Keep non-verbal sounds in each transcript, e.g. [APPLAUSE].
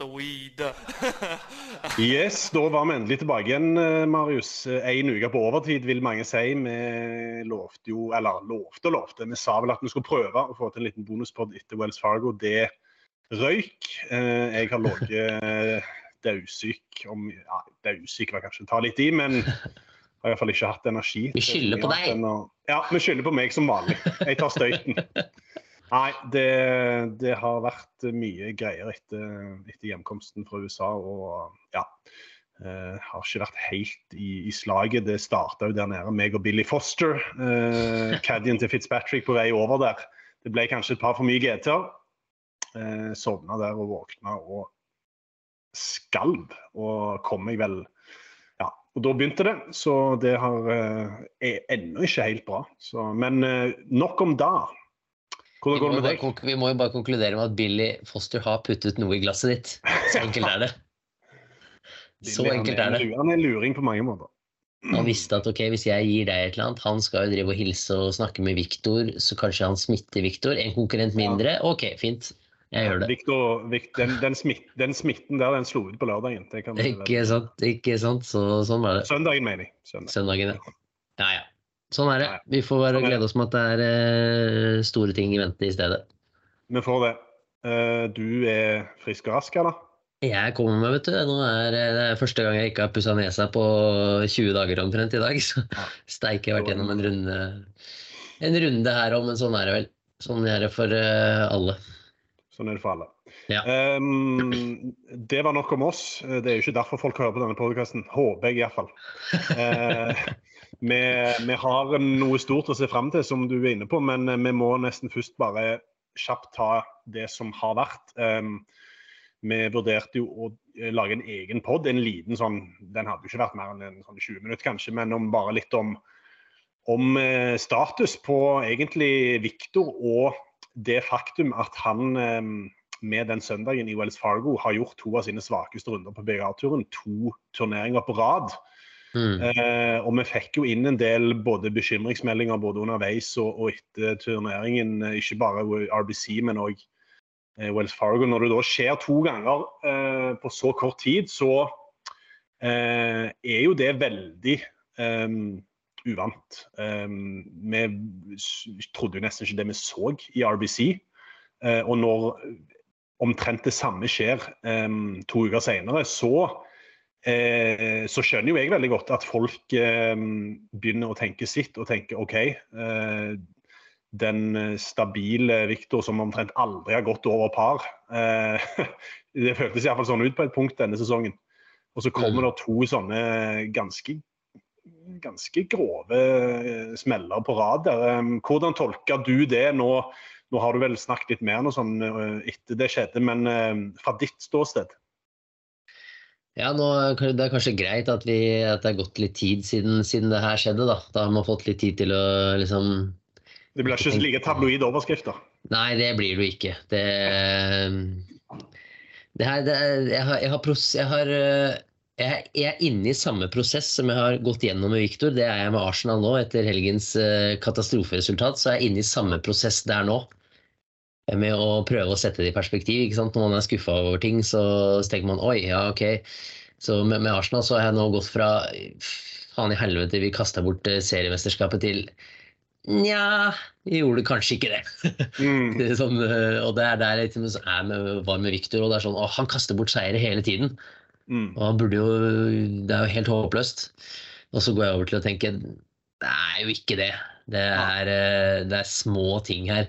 The weed. [LAUGHS] Yes, da var vi endelig tilbake igjen, eh, Marius. En uke på overtid, vil mange si. Vi lovte jo, eller lovte og lovte, vi sa vel at vi skulle prøve å få til en liten bonuspod etter Wells Fargo. Det røyk. Eh, Jeg har ligget dausyk om ja, Dausyk var kanskje å ta litt i, men har iallfall ikke hatt energi. Vi skylder på deg. Ja, vi skylder på meg som vanlig. Jeg tar støyten. Nei, det, det har vært mye greier etter, etter hjemkomsten fra USA. Og ja, eh, har ikke vært helt i, i slaget. Det starta jo der nede, meg og Billy Foster. Eh, [LAUGHS] Caddien til Fitzpatrick på vei over der. Det ble kanskje et par for mye GT-er. Eh, sovna der og våkna og skalv. Og kom meg vel Ja, og da begynte det. Så det har, eh, er ennå ikke helt bra. Så, men eh, nok om det. Vi må, bare, vi må jo bare konkludere med at Billy Foster har puttet noe i glasset ditt. Så enkelt er det. [LAUGHS] Så Billy, enkelt er det. Han er en luring på mange måter. Han visste at ok, hvis jeg gir deg et eller annet, han skal jo drive og hilse og snakke med Viktor, så kanskje han smitter Viktor. En konkurrent mindre. Ok, fint. Jeg gjør det. Victor, Vic- den, den, smitt, den smitten der, den slo ut på lørdagen. Det kan [LAUGHS] Ikke sant, ikke sant. Så, sånn var det. Søndagen, mener jeg. Søndagen, Søndagen, ja. Ja, ja. Sånn er det. Vi får bare Sånn glede oss med at det er eh, store ting i vente i stedet. Vi får det. Eh, du er frisk og rask, eller? Jeg kommer meg, vet du. Nå er eh, det er første gang jeg ikke har pussa nesa på 20 dager omtrent i dag. Så steike, jeg har vært gjennom en runde, en runde her òg, men sånn er det vel. Sånn er det for alle. Sånn er det for alle. Ja. Um, det var nok om oss. Det er jo ikke derfor folk hører på denne podkasten. Håper jeg iallfall. Uh, [LAUGHS] vi, vi har noe stort å se fram til, som du er inne på, men eh, vi må nesten først bare kjapt ta det som har vært. Um, vi vurderte jo å eh, lage en egen pod, en liten sånn Den hadde jo ikke vært mer enn en sånn 20 minutter, kanskje, men om bare litt om, om eh, status på egentlig Viktor og det faktum at han um, med den søndagen i Wells Fargo har gjort to av sine svakeste runder på BGA-turen. To turneringer på rad. Mm. Eh, og vi fikk jo inn en del både bekymringsmeldinger både underveis og, og etter turneringen. eh, Ikke bare RBC, men òg eh, Wells Fargo. Når det da skjer to ganger eh, på så kort tid, så eh, er jo det veldig eh, uvant. Vi trodde jo nesten ikke det vi så i RBC. Og når omtrent det samme skjer to uker senere, så eh, så skjønner jo jeg veldig godt at folk eh, begynner å tenke sitt og tenke OK. Eh, den stabile Viktor som omtrent aldri har gått over par. Eh, [LAUGHS] det føltes iallfall sånn ut på et punkt denne sesongen. Og så kommer Mm. det to sånne ganske, ganske grove eh, smeller på rad der. Eh, Hvordan tolker du det nå? Nå har du vel snakket litt mer nå sånn, etter det skjedde, men fra ditt ståsted? Ja, nå, det er kanskje greit at, vi, at det er gått litt tid siden, siden det her skjedde. Da Da har man fått litt tid til å liksom Det blir ikke like tabloid overskrift, da? Nei, det blir det jo ikke. Det, det her, det, jeg, har, jeg, har pros, jeg, har, jeg, er inne i samme prosess som jeg har gått gjennom med Viktor. Det er jeg med Arsenal nå. Etter helgens øh, katastroferesultat så er jeg inne i samme prosess der nå. Med å prøve å sette det i perspektiv. ikke sant? Når man er skuffa over ting, så, så tenker man oi, ja, ok. Så med, med, Arsenal så har jeg nå gått fra faen i helvete, vi kasta bort eh, seriemesterskapet til Nja, vi gjorde kanskje ikke det. Mm. [LAUGHS] det sånn, eh, og det er der jeg liksom er med, var med Victor, og det er sånn, å, han kaster bort seire hele tiden. Mm. Og han burde jo Det er jo helt håpløst. Og så går jeg over til å tenke det er jo ikke det. Det er, eh, det er små ting her.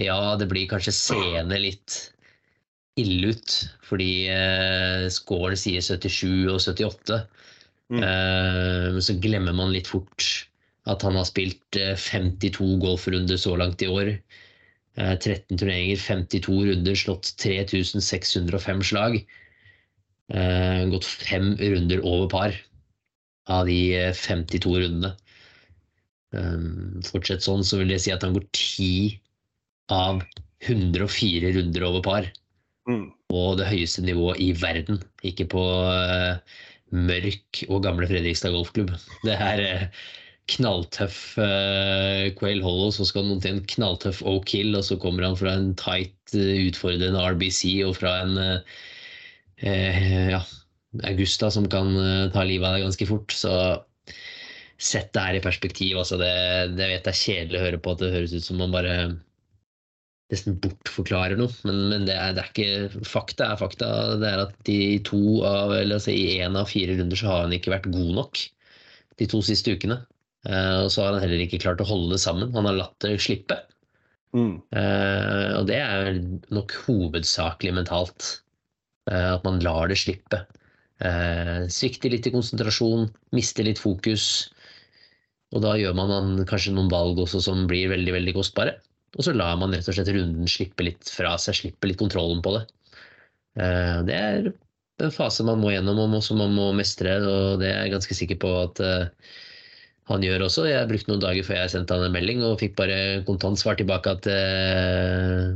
Ja, det blir kanskje seende litt ille ut, fordi eh, scoren sier 77 og 78. Mm. Eh, så glemmer man litt fort at han har spilt eh, 52 golfrunder så langt i år. 13 eh, turneringer, 52 runder, slått 3605 slag. Eh, gått fem runder over par av de 52 rundene. Fortsett sånn, så vil det si at han går ti av 104 runder over par. Mm. På det høyeste nivået i verden, ikke på uh, mørk og gamle Fredrikstad golfklubb. Det er uh, knalltøff uh, Quail Hollow, så skal noen til en knalltøff Oak Hill, og så kommer han fra en tight, utfordrende RBC og fra en ja, Augusta som kan ta livet av deg ganske fort. Så sett det her i perspektiv. Altså det, det vet jeg er kjedelig å høre på at det høres ut som man bare nesten bortforklarer noe. Men, men det, er, det, er, ikke Fakta er fakta. Det er at i to av, eller altså i én av fire runder så har han ikke vært god nok de to siste ukene. Uh, og så har han heller ikke klart å holde det sammen. Han har latt det slippe. Mm. Uh, og det er nok hovedsakelig mentalt. Uh, at man lar det slippe. svikter litt i konsentrasjon, mister litt fokus. Og da gjør man kanskje noen valg også som blir veldig, veldig kostbare. Og så lar man rett og slett runden slippe litt fra seg, slippe litt kontrollen på det. Eh, det er en fase man må gjennom og som man må mestre, og det er jeg ganske sikker på at eh, han gjør også. Jeg brukte noen dager før jeg sendte han en melding og fikk bare kontant svar tilbake at uh,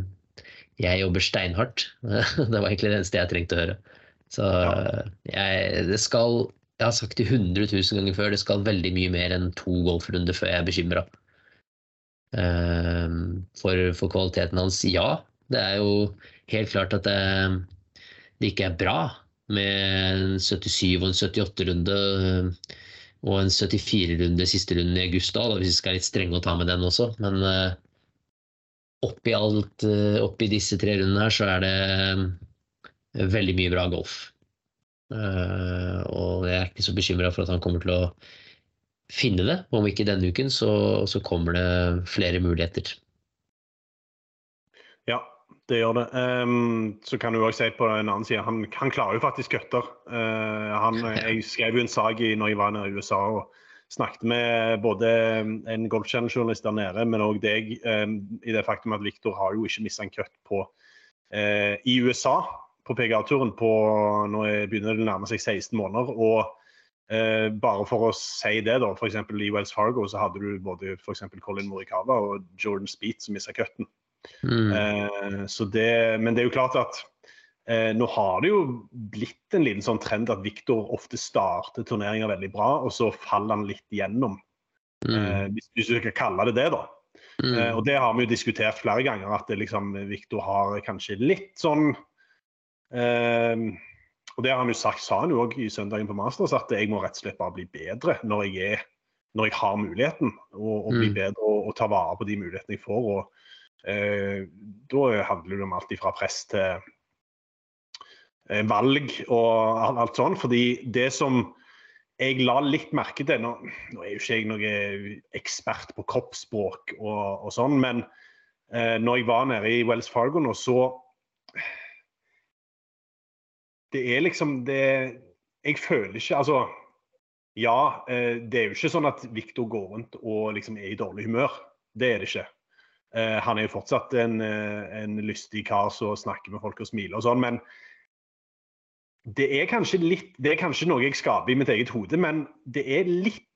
jeg jobber steinhardt. [LAUGHS] det var egentlig det eneste jeg trengte å høre. Så jeg, det skal Jeg har sagt det 100 000 ganger før, det skal veldig mye mer enn to golfrunder før jeg er bekymra. Ehm, for, for, kvaliteten hans. Ja, det er jo helt klart at det, det ikke er bra med en 77 og en 78-runde og en 74-runde siste runden i august, da, hvis vi skal være litt strenge og ta med den også. Men uh, oppi alt, uh, oppi disse tre rundene her, så er det uh, veldig mye bra golf. Og jeg er ikke så bekymra for at han kommer til å finne det. Om ikke denne uken, så, så kommer det flere muligheter. Ja, det gjør det. Um, så kan du òg si på en annen side, han, han klarer jo faktisk gutter. Uh, jeg skrev jo en sak i, når jeg var nede i USA og snakket med både en golfchannel-journalist der nede, men òg deg, um, i det faktum at Viktor har jo ikke mista en cut på uh, i USA på PGA-turen på Nå begynner det å nærme seg 16 måneder. og Eh, bare for å si det, da. F.eks. i Wells Fargo så hadde du både for Colin Morikawa og Jordan Speed som mista cutten. Mm. Eh, det, men det er jo klart at eh, nå har det jo blitt en liten sånn trend at Victor ofte starter turneringer veldig bra, og så faller han litt gjennom. Mm. Eh, hvis, hvis, du kan kalle det det, da. Mm. Eh, og det har vi jo diskutert flere ganger, at det liksom, Victor har kanskje litt sånn eh, og det har han jo sagt, sa han jo òg i søndagen på Masters, at jeg må rett og slett bare bli bedre når jeg, er, når jeg har muligheten. Og, og bli mm. bedre og, og, ta vare på de mulighetene jeg får. og eh, Da handler det om alt fra press til eh, valg og alt, alt sånn. Fordi det som jeg la litt merke til Nå, nå er jo ikke jeg noen ekspert på kroppsspråk og, og sånn, men eh, når jeg var nede i Wells Fargo nå, så det er liksom det Jeg føler ikke Altså, ja, eh, det er jo ikke sånn at Viktor går rundt og liksom er i dårlig humør. Det er det ikke. Eh, han er jo fortsatt en, eh, en lystig kar som snakker med folk og smiler og sånn, men det er kanskje litt Det er kanskje noe jeg skaper i mitt eget hode, men det er litt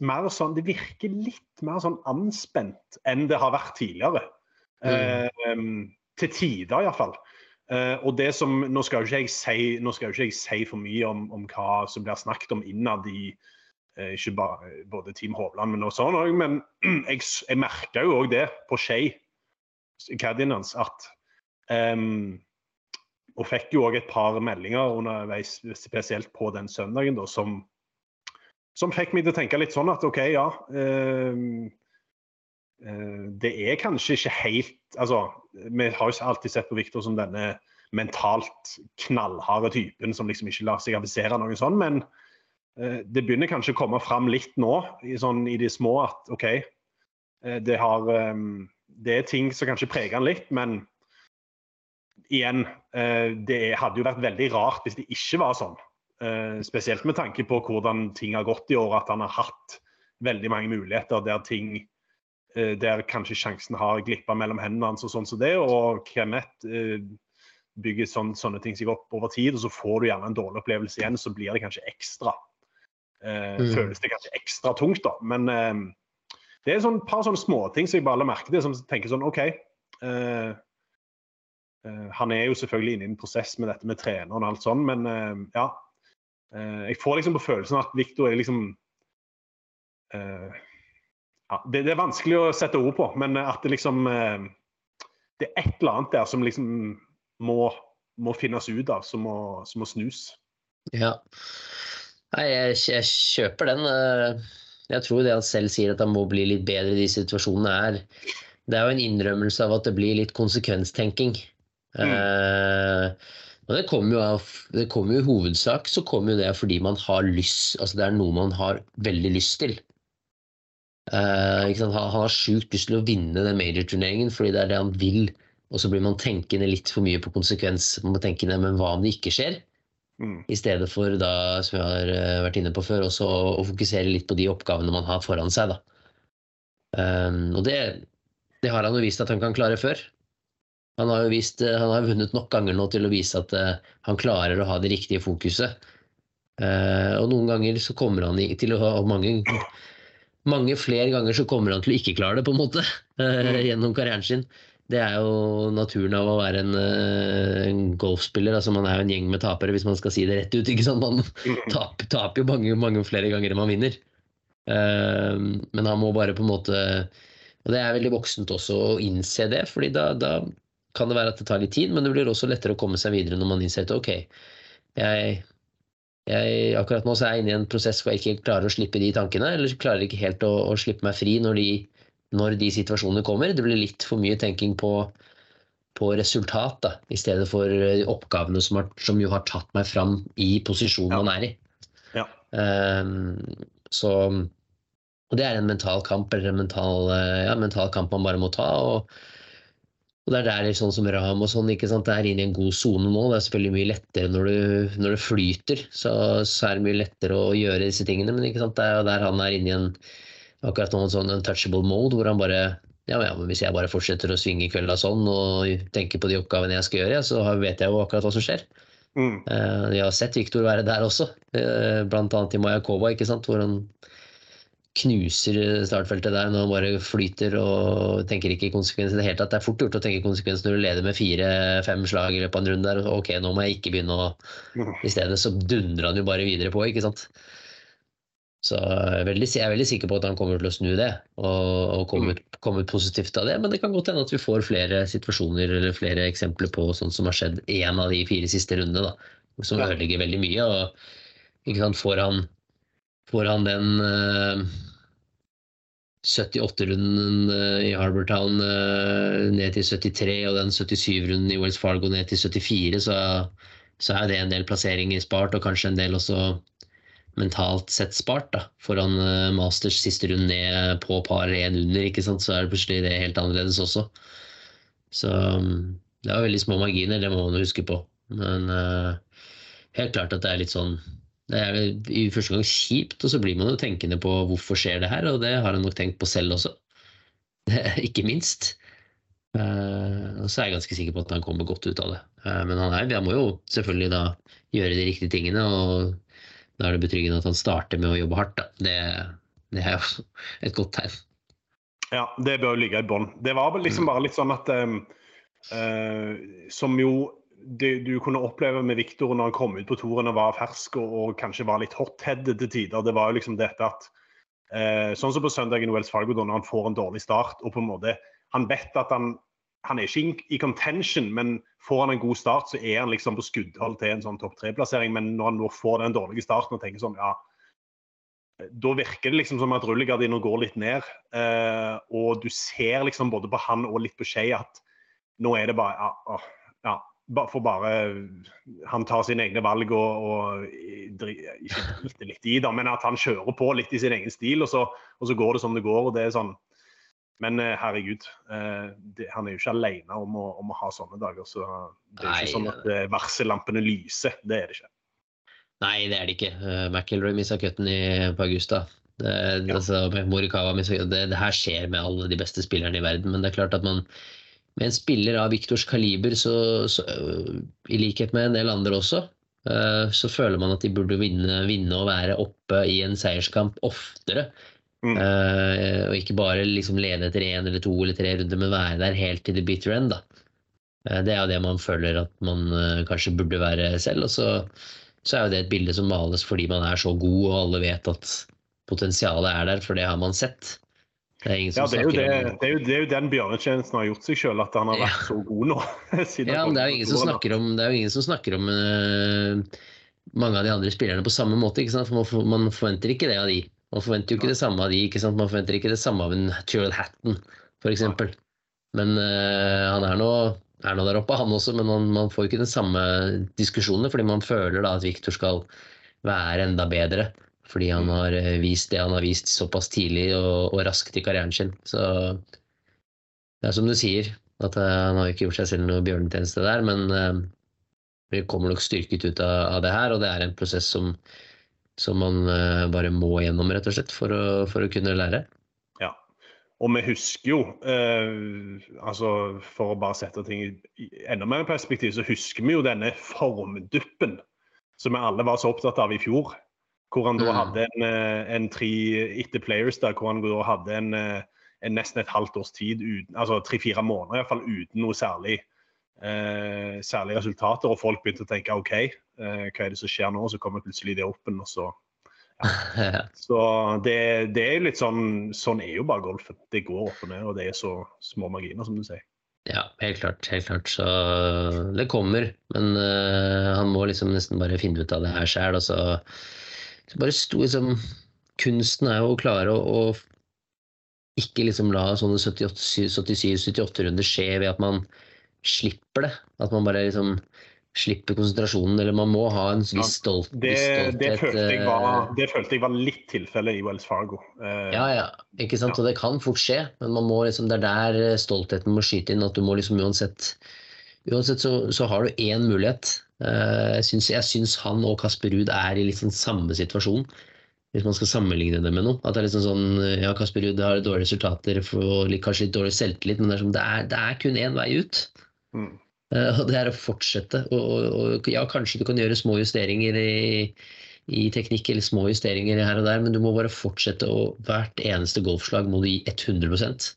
mer sånn Det virker litt mer sånn anspent enn det har vært tidligere. Mm. Eh, til tider, iallfall. Uh, og det som, Nå skal jo ikke jeg si, nå skal jo ikke jeg si for mye om, om hva som blir snakket om innad i uh, ikke bare både Team Hovland, men også sånn òg. Men [CLEARS THROAT] jeg, jeg merka jo òg det på Skei, caddien hans, at Um, og fikk jo òg et par meldinger underveis, spesielt på den søndagen, da, som, som fikk meg til å tenke litt sånn at OK, ja. Um, det er kanskje ikke helt altså, Vi har jo alltid sett på Viktor som denne mentalt knallharde typen som liksom ikke lar seg avisere noe sånn, men uh, det begynner kanskje å komme fram litt nå i, sånn, i de små at OK, uh, det, har, det er ting som kanskje preger han litt, men igjen, det hadde jo vært veldig rart hvis det ikke var sånn. spesielt med tanke på hvordan ting har gått i år, at han har hatt veldig mange muligheter der ting der kanskje sjansen har glippa mellom hendene hans og sånn som det. Og Kenneth bygger sånn, sånne ting seg opp over tid, og så får du gjerne en dårlig opplevelse igjen, så blir det kanskje ekstra eh, mm. Føles det kanskje ekstra tungt, da. Men eh, det er et sånn, par sånne småting som jeg bare la merke til, som tenker sånn OK. Eh, eh, han er jo selvfølgelig inne i en prosess med dette med treneren og alt sånn, men eh, ja. Eh, jeg får liksom på følelsen at Viktor er liksom ja, det, det, er vanskelig å sette ord på, men at det liksom Det er et eller annet der som liksom må, må finnes ut av, som må, som må snus. Ja. Nei, jeg, jeg, kjøper den. Eh, jeg tror det han selv sier at han må bli litt bedre i de situasjonene, er Det er jo en innrømmelse av at det blir litt konsekvenstenking. Mm. Eh, og det kommer jo av det kommer jo i hovedsak så kommer jo det fordi man har lyst Altså det er noe man har veldig lyst til. Eh, han, han, har sjukt lyst til å vinne den major-turneringen fordi det er det han vil. Og så blir man tenkende litt for mye på konsekvens. Man må tenke ned, men hva om det ikke skjer? Mm. I stedet for da, som jeg har eh, vært inne på før, også å fokusere litt på de oppgavene man har foran seg. Da. Um, og det, det, har han jo vist at han kan klare før. Han har jo vist, eh, han har vunnet nok ganger nå til å vise at uh, han klarer å ha det riktige fokuset. Uh, og noen ganger så kommer han til å ha mange, mange flere ganger så kommer han til å ikke klare det, på en måte, uh, mm. gjennom karrieren sin det er jo naturen av å være en, eh, en golfspiller. altså Man er jo en gjeng med tapere, hvis man skal si det rett ut. ikke sant? Man taper, taper jo mange, mange, flere ganger enn man vinner. Uh, men han må bare på en måte Og det er veldig voksent også å innse det, fordi da, da, kan det være at det tar litt tid, men det blir også lettere å komme seg videre når man innser at ok, jeg, jeg, akkurat nå så er jeg inne i en prosess hvor jeg ikke klarer å slippe de tankene, eller klarer ikke helt å, å slippe meg fri når de når de situasjonene kommer. Det blir litt for mye tenking på, på resultat da, i stedet for eh, oppgavene som, har, som, jo har tatt meg fram i posisjonen ja. man er i. Ja. Um, så og det er en mental kamp eller en mental, eh, ja, mental kamp man bare må ta. og, og det er der sånn som Ram og sånn, ikke sant? det er inne i en god sone nå. Det er selvfølgelig mye lettere når, du, når det flyter. Så, så, er det mye lettere å gjøre disse tingene. Men ikke sant? det er jo der han er inne i en akkurat noen sånn untouchable mode hvor han bare ja, ja, men Hvis jeg bare fortsetter å svinge kølla sånn og tenker på de oppgavene jeg skal gjøre, så vet jeg jo akkurat hva som skjer. Mm. Uh, jeg har sett Viktor være der også, blant annet i Majakova, ikke sant? hvor han knuser startfeltet der når han bare flyter og tenker ikke konsekvenser i det hele tatt. Det er fort gjort å tenke konsekvenser når du leder med fire-fem slag i løpet av en runde der. Og ok, nå må jeg ikke begynne å. I stedet så dundrer han jo bare videre på, ikke sant. Så jeg er, veldig, jeg er, veldig, sikker på at han kommer til å snu det og, og komme, ut, mm. komme, ut, positivt av det. Men det kan godt hende at vi får flere situasjoner eller flere eksempler på sånt som har skjedd én av de fire siste rundene, da, som ødelegger veldig mye. Og ikke sant, får han, får han den eh, 78-runden uh, eh, i Harbortown uh, ned til 73 og den 77-runden i Wells Fargo ned til 74, så, så er det en del plasseringer spart, og kanskje en del også mentalt sett spart da, foran eh, Masters siste runde ned på par én under, ikke sant? så er det plutselig det helt annerledes også. Så det er veldig små marginer, det må man huske på. Men uh, helt klart at det er litt sånn Det er i første gang kjipt, og så blir man jo tenkende på hvorfor skjer det her, og det har han nok tenkt på selv også. [LAUGHS] ikke minst. Uh, og så er jeg ganske sikker på at han kommer godt ut av det. Uh, men han, er, han må jo selvfølgelig da gjøre de riktige tingene og da er det betryggende at han starter med å jobbe hardt. Det, det, er jo [LAUGHS] et godt tegn. Ja, det bør ligge i bånn. Det var liksom mm. bare litt sånn at um, uh, Som jo det, du kunne oppleve med Viktor når han kom ut på toren og var fersk og, og kanskje var litt hot-headed til tider, det var jo liksom dette at eh, Sånn som på søndagen i Wells Fargo, da når han får en dårlig start og på en måte Han vet at han han er ikke i, contention, men får han en god start, så er han liksom på skuddhold til en sånn topp tre-plassering. Men når han nå får den dårlige starten og tenker sånn, ja Da virker det liksom som at rullegardina går litt ned. Eh, og du ser liksom både på han og litt på Skei at nå er det bare ja, ja, for bare Han tar sine egne valg og, og ikke driter litt i det, men at han kjører på litt i sin egen stil, og så, og så går det som det går. og det er sånn men eh, herregud, eh, det, han er jo ikke alene om å, om å, ha sånne dager. Så det er ikke sånn at eh, varsellampene lyser. Det er det ikke. Nei, det er det ikke. Uh, McIlroy mista cutten på Augusta. Det, ja. altså, Morikawa, det, det, her skjer med alle de beste spillerne i verden. Men det er klart at man med en spiller av Viktors kaliber, så, så, i likhet med en del andre også, uh, så føler man at de burde vinne, vinne og være oppe i en seierskamp oftere Mm. Uh, og ikke bare liksom lede etter én eller to eller tre runder, men være der helt til the bitter end. Da. Uh, det er jo det man føler at man uh, kanskje burde være selv. Og så, så, er jo det et bilde som males fordi man er så god, og alle vet at potensialet er der, for det har man sett. Det er, ja, det, er det, det, er jo, det er jo den bjørnetjenesten har gjort seg sjøl, at han har vært ja. så god nå. [LAUGHS] ja, men det er jo ingen som snakker om, ingen som snakker om mange av de andre spillerne på samme måte. ikke sant? For man forventer ikke det av de. Man forventer jo ikke det samme av de, ikke sant? man forventer ikke det samme av en Tyrell Hatton f.eks. Men uh, han er nå, er nå, der oppe, han også, men man, man får ikke den samme diskusjonene, fordi man føler da at Viktor skal være enda bedre. Fordi han har eh, vist det han har vist såpass tidlig og, og raskt i karrieren sin. Så det er som du sier, at uh, han har ikke gjort seg selv noe bjørnetjeneste der, men uh, vi kommer nok styrket ut av, det her, og det er en prosess som som man eh, bare må gjennom, rett og slett, for å, for å kunne lære. Ja, og vi husker jo, eh, altså for å bare sette ting i enda mer perspektiv, så husker vi jo denne formduppen som vi alle var så opptatt av i fjor. Hvor han da mm. hadde en, eh, en tre etter players der, hvor han da hadde en, eh, en nesten et halvt års tid, uten, altså tre-fire måneder iallfall, uten noe særlig eh, særlige resultater, og folk begynte å tenke OK, eh, hva er det som skjer nå? Så kommer plutselig det opp, og så [LAUGHS] ja. Så det, det, er litt sånn Sånn er jo bare golfen. Det går opp og ned, og det er så små marginer, som du sier. Ja, helt klart. helt klart. Så det kommer. Men uh, han må liksom nesten bare finne ut av det her sjøl. Så, så bare sto liksom Kunsten er jo å klare å, å ikke liksom la sånne 77-78 runder skje ved at man slipper det. At man bare liksom slipper konsentrasjonen, eller man må ha en viss stolt, det, stolthet. Det følte, var, eh, det følte, jeg var, litt tilfellet i Wells Fargo. Uh, ja, ja, ikke sant, ja. og det kan fort skje, men man må liksom, det er der stoltheten må skyte inn. At du må liksom uansett Uansett så, så har du én mulighet. Uh, jeg, syns, han og Kasper Ruud er i liksom samme situasjon hvis man skal sammenligne det med noe. At det er liksom sånn, ja, Kasper Ruud har dårlige resultater og kanskje litt dårlig selvtillit, men det er, som, det er, det er kun én vei ut. Mm. Uh, og det er å fortsette. Og, og, og, ja, kanskje du kan gjøre små justeringer i, i, teknikk eller små justeringer her og der, men du må bare fortsette. Og hvert eneste golfslag må du gi 100%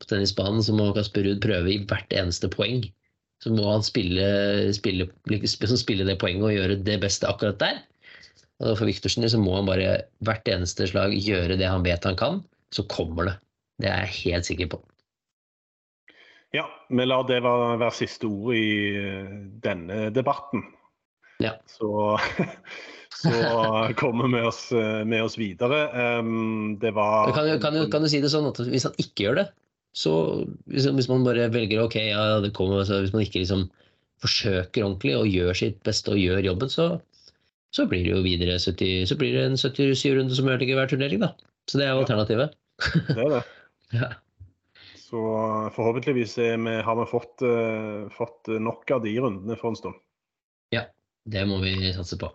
På tennisbanen så må Kasper Ruud prøve i hvert eneste poeng. Så må han spille, spille, spille, det poenget og gjøre det beste akkurat der. Og for Viktorsen så må han bare hvert eneste slag gjøre det han vet han kan. Så kommer det. Det er jeg helt sikker på. Ja, vi lar det være, siste ord i eh, denne debatten. Ja. Så, [LAUGHS] så kommer vi oss, eh, med oss videre. Um, det var kan, kan, kan, du si det sånn at hvis han ikke gjør det, så hvis, man bare velger ok, ja, det kommer, altså, hvis man ikke liksom forsøker ordentlig og gjør sitt beste og gjør jobben, så, så blir det jo videre 70, så blir det en 77-runde som gjør det hver turnering, da. Så det er alternativet. Det er det. [LAUGHS] ja. Så forhåpentligvis vi, har vi fått, uh, fått, nok av de rundene for en stund. Ja, det må vi satse på.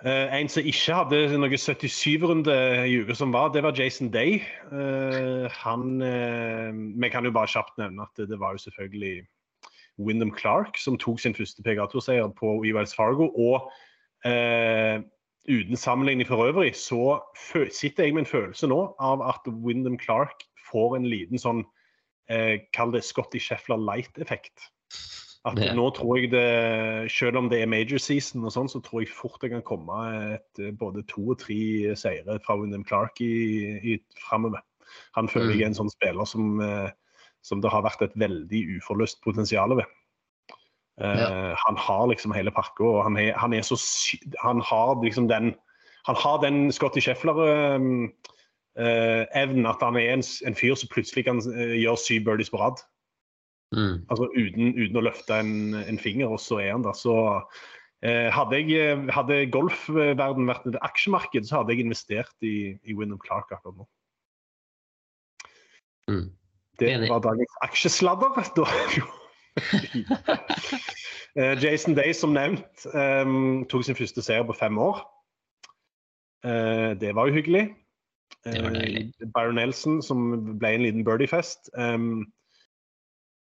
Uh, en som ikke hadde noe 77-runde i uka som var, det var Jason Day. Uh, han Vi kan jo bare kjapt nevne at det var jo selvfølgelig Wyndham Clark som tok sin første PGA-turseier på Wells Fargo. Og uten sammenligning for øvrig, så sitter jeg med en følelse nå av at Wyndham Clark får en liten sånn eh, Kall det Scotty Sheffler Light-effekt. At det. nå tror jeg det, Selv om det er major season, og sånn, så tror jeg fort det kan komme et, eh, både to og tre seire fra Wyndham Clark i, i framover. Han føler jeg er en sånn spiller som eh, som det har vært et veldig uforløst potensial ved. Ja. Uh, Han har liksom hele pakka, og han er, han er så Han har liksom den Han har den Scotty Scheffler-evnen at han er en, en fyr som plutselig kan eh, gjøre syv birdies på rad. Mm. Altså uten, uten å løfte en, en finger, og så er han der. Så eh, hadde, jeg, eh, hadde golfverden vært et aksjemarked, så hadde jeg investert i, i Wyndham Clark akkurat nå. Mm. Det var dagens aksjesladder. Da. [LAUGHS] Eh, Jason Day, som nevnt, um, tok sin første seier på fem år. Uh, det var jo hyggelig. Det var deilig. Eh, Byron Nelson, som ble en liten birdiefest. Um, eh,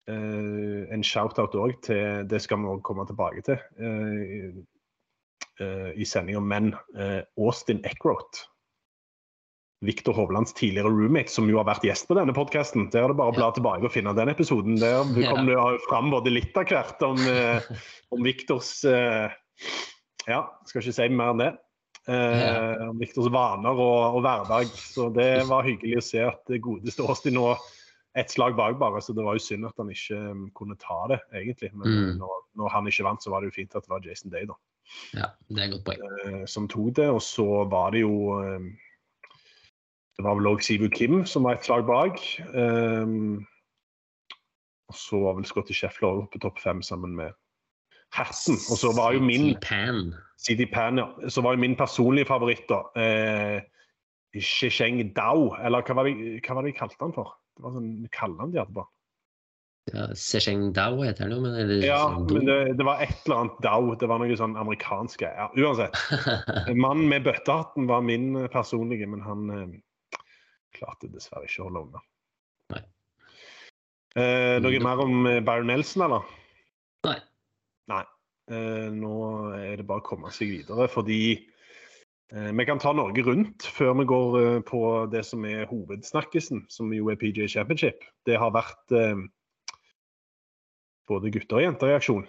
en shout-out òg til Det skal vi også komme tilbake til eh, eh, i sendinga. Men eh, Austin Eckroth. Viktor Hovlands tidligere roommate, som jo har vært gjest på denne podkasten. Der er det bare å bla tilbake og finne den episoden. Der kom det fram både litt av hvert om, eh, om Viktors eh, Ja, skal ikke si mer enn det. Eh, om Viktors vaner og, og hverdag. Så det var hyggelig å se at det godeste Austin nå ett slag bak, bare. Så det var jo synd at han ikke um, kunne ta det, egentlig. Men Mm. når, når han ikke vant, så var det jo fint at det var Jason Day, da Ja, det er et godt poeng. eh, som tok det. Og så var det jo eh, Det var vel òg Sivu Kim som var et slag bak. Eh, og så var vel Scotty Sheffler òg på topp fem sammen med Herten. Og så var jo min Pan. CD Pan, ja. Så var jo min personlige favoritt, da. Eh, Shisheng Dao, eller hva var, det, hva var det de kalte han for? Det var sånn kallenavn de hadde på han. Ja, Sesheng Dao heter han jo, men eller Ja, sånn, men det, det var et eller annet Dao. Det var noe sånn amerikansk Ja, uansett. [LAUGHS] Mannen med bøttehatten var min eh, personlige, men han eh, klarte dessverre ikke å holde unna. Nei. Eh, noe Mm. mer om eh, Byron Nelson, eller? Nei. Nei. Eh, nå er det bare å komme seg videre, fordi vi kan ta Norge rundt før vi går eh, på det som er hovedsnakkisen, som jo er PJ Championship. Det har vært eh, både gutter og jenter i aksjon.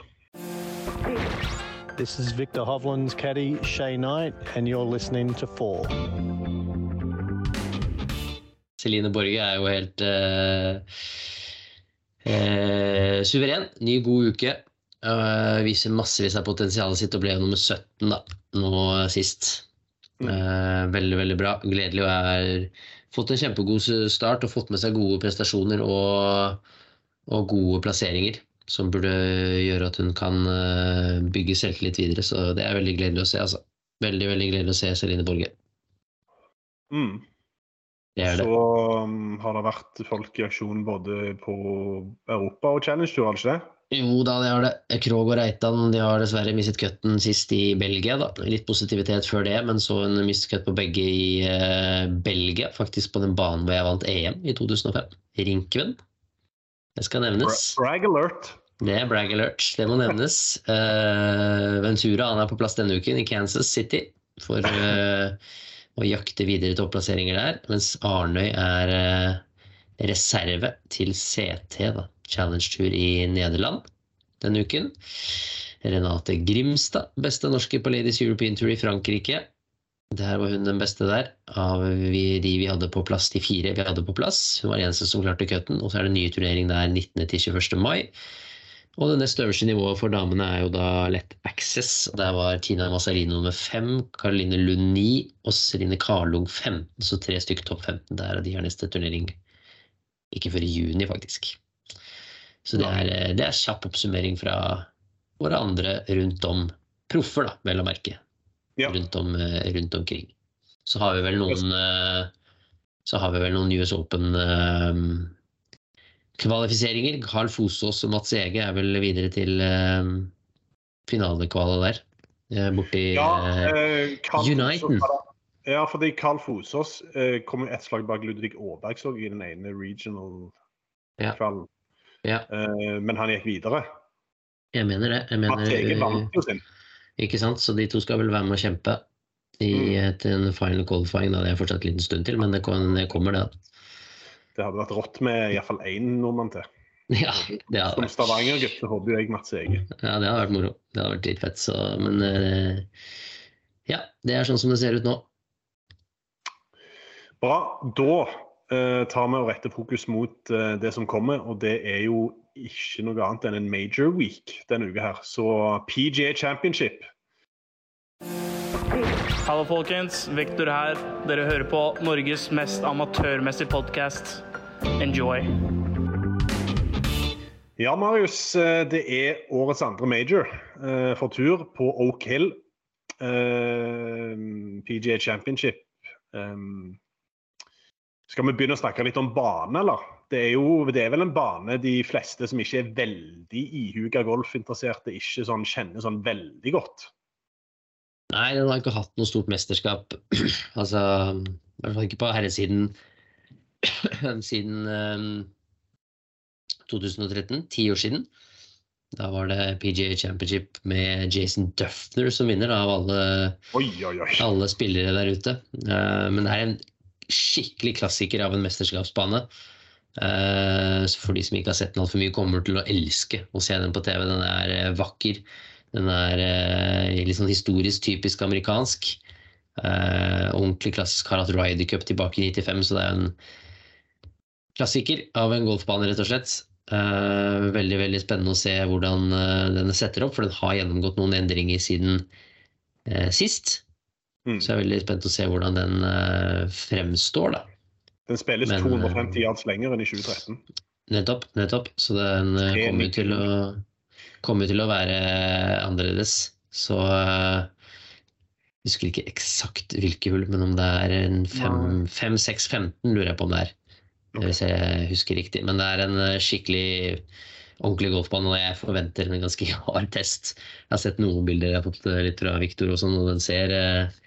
This is Victor Hovland's caddy, Shay Knight, and you're listening to Four. Celine Borge er jo helt eh, eh, suveren. Ny, god uke. Uh, viser massevis av potensialet sitt og ble nummer 17 da, nå sist. Eh, veldig, veldig bra. Gledelig å ha fått en kjempegod start og fått med seg gode prestasjoner og, og gode plasseringer. Som burde gjøre at hun kan eh, bygge selvtillit videre. Så det er veldig gledelig å se. altså. Veldig, veldig gledelig å se Celine Borge. Mm. Det det. Så um, har det vært folk i aksjon både på Europa og Challenge Tour, har det ikke det? Jo da, det har det. Krog og Reitan de har dessverre mistet cutten sist i Belgia. da. Litt positivitet før det, men så en mistet cut på begge i eh, Belgia. Faktisk på den banen hvor jeg vant EM i 2005. Rinkven. Det skal nevnes. Brag alert. Det er brag alert, det må nevnes. [LAUGHS] Eh, Ventura han er på plass denne uken i Kansas City for eh, å jakte videre topplasseringer der. Mens Arnøy er eh, reserve til CT, da, Challenge Tour i Nederland denne uken. Renate Grimstad, beste norske på Ladies European Tour i Frankrike. Der var hun den beste der, av de vi hadde på plass, de fire vi hadde på plass. Hun var den eneste som klarte cutten, og så er det nye turnering der 19. til 21. mai. Og det nest øverste nivået for damene er jo da lett access. Der var Tina Masalino nummer fem, Caroline Lund 9 og Celine Karlung 15. Så tre stykker topp 15 der, og de har neste turnering ikke før i juni, faktisk. Så det er, eh, det er kjapp oppsummering fra våre andre rundt om. Proffer, da, vel å merke. Ja. Rundt, om, eh, rundt omkring. Så har vi vel noen eh, Så har vi vel noen US Open eh, kvalifiseringer. Carl Fosås og Mats Ege er vel videre til finalekvalet finalekvale der. Borti Ja, eh, Uniten. Ja, fordi Carl Fosås eh, kom jo ett slag bak Ludvig Aaberg så i den ene regional Ja. Ja. Eh, men han gikk videre. Jeg mener det. Jeg mener, vant jo sin. Ikke sant? Så de to skal vel være med å kjempe i Mm. et, en final qualifying. Da. Det er fortsatt en liten stund til, men det, kommer, det. Det hadde vært rått med iallfall én nordmann til. [LAUGHS] Ja, det hadde Som Stavanger-gutt så håper jeg Mats Ege. ja, det hadde vært moro. Det hadde vært dritfett. Så, men eh, ja, det er sånn som det ser ut nå. Bra. Da eh, tar vi og retter fokus mot eh, det som kommer, og det er jo ikke noe annet enn en major week denne uka her. Så PGA Championship. Hallo, folkens. Vektor her. Dere hører på Norges mest amatørmessige podkast. Enjoy. Ja, Marius. eh, Det er årets andre major eh, for tur på Oak Hill. Eh, PGA Championship. Um, skal vi begynne å snakke litt om bane, eller? Det er jo det er vel en bane de fleste som ikke er veldig ihuga golfinteresserte, ikke sånn, kjenner sånn veldig godt. Nei, den har ikke hatt noe stort mesterskap. [CLEARS THROAT] altså, i hvert fall ikke på herresiden [CLEARS THROAT] siden um, 2013. Ti år siden. Da var det PGA Championship med Jason Duffner som vinner da, av alle, Oi, oi, oi. alle spillere der ute. Uh, men det er en skikkelig klassiker av en mesterskapsbane. Eh, så for de som ikke har sett den altfor mye, kommer til å elske å se den på TV. Den er eh, vakker. Den er eh, litt sånn historisk typisk amerikansk. Ordentlig klassisk. Har hatt Ryder Cup tilbake i 95, så det er en klassiker av en golfbane, rett og slett. Veldig veldig spennende å se hvordan den setter opp, for den har gjennomgått noen endringer siden sist. Mm. Så jeg er veldig spent å se hvordan den eh, fremstår, da. Den spilles Men, 250 yards lenger enn i 2013. Nettopp. nettopp. Så den eh, kommer til å kommer til å være annerledes. Så eh, jeg husker ikke eksakt hvilke hull, men om det er en 5-6-15, lurer jeg på om det er. Hvis jeg husker riktig. Men det er en eh, skikkelig ordentlig golfbane, og jeg forventer en ganske [LAUGHS] hard test. Jeg har sett noen bilder jeg har fått eh, litt fra Viktor og sånn, og den ser eh,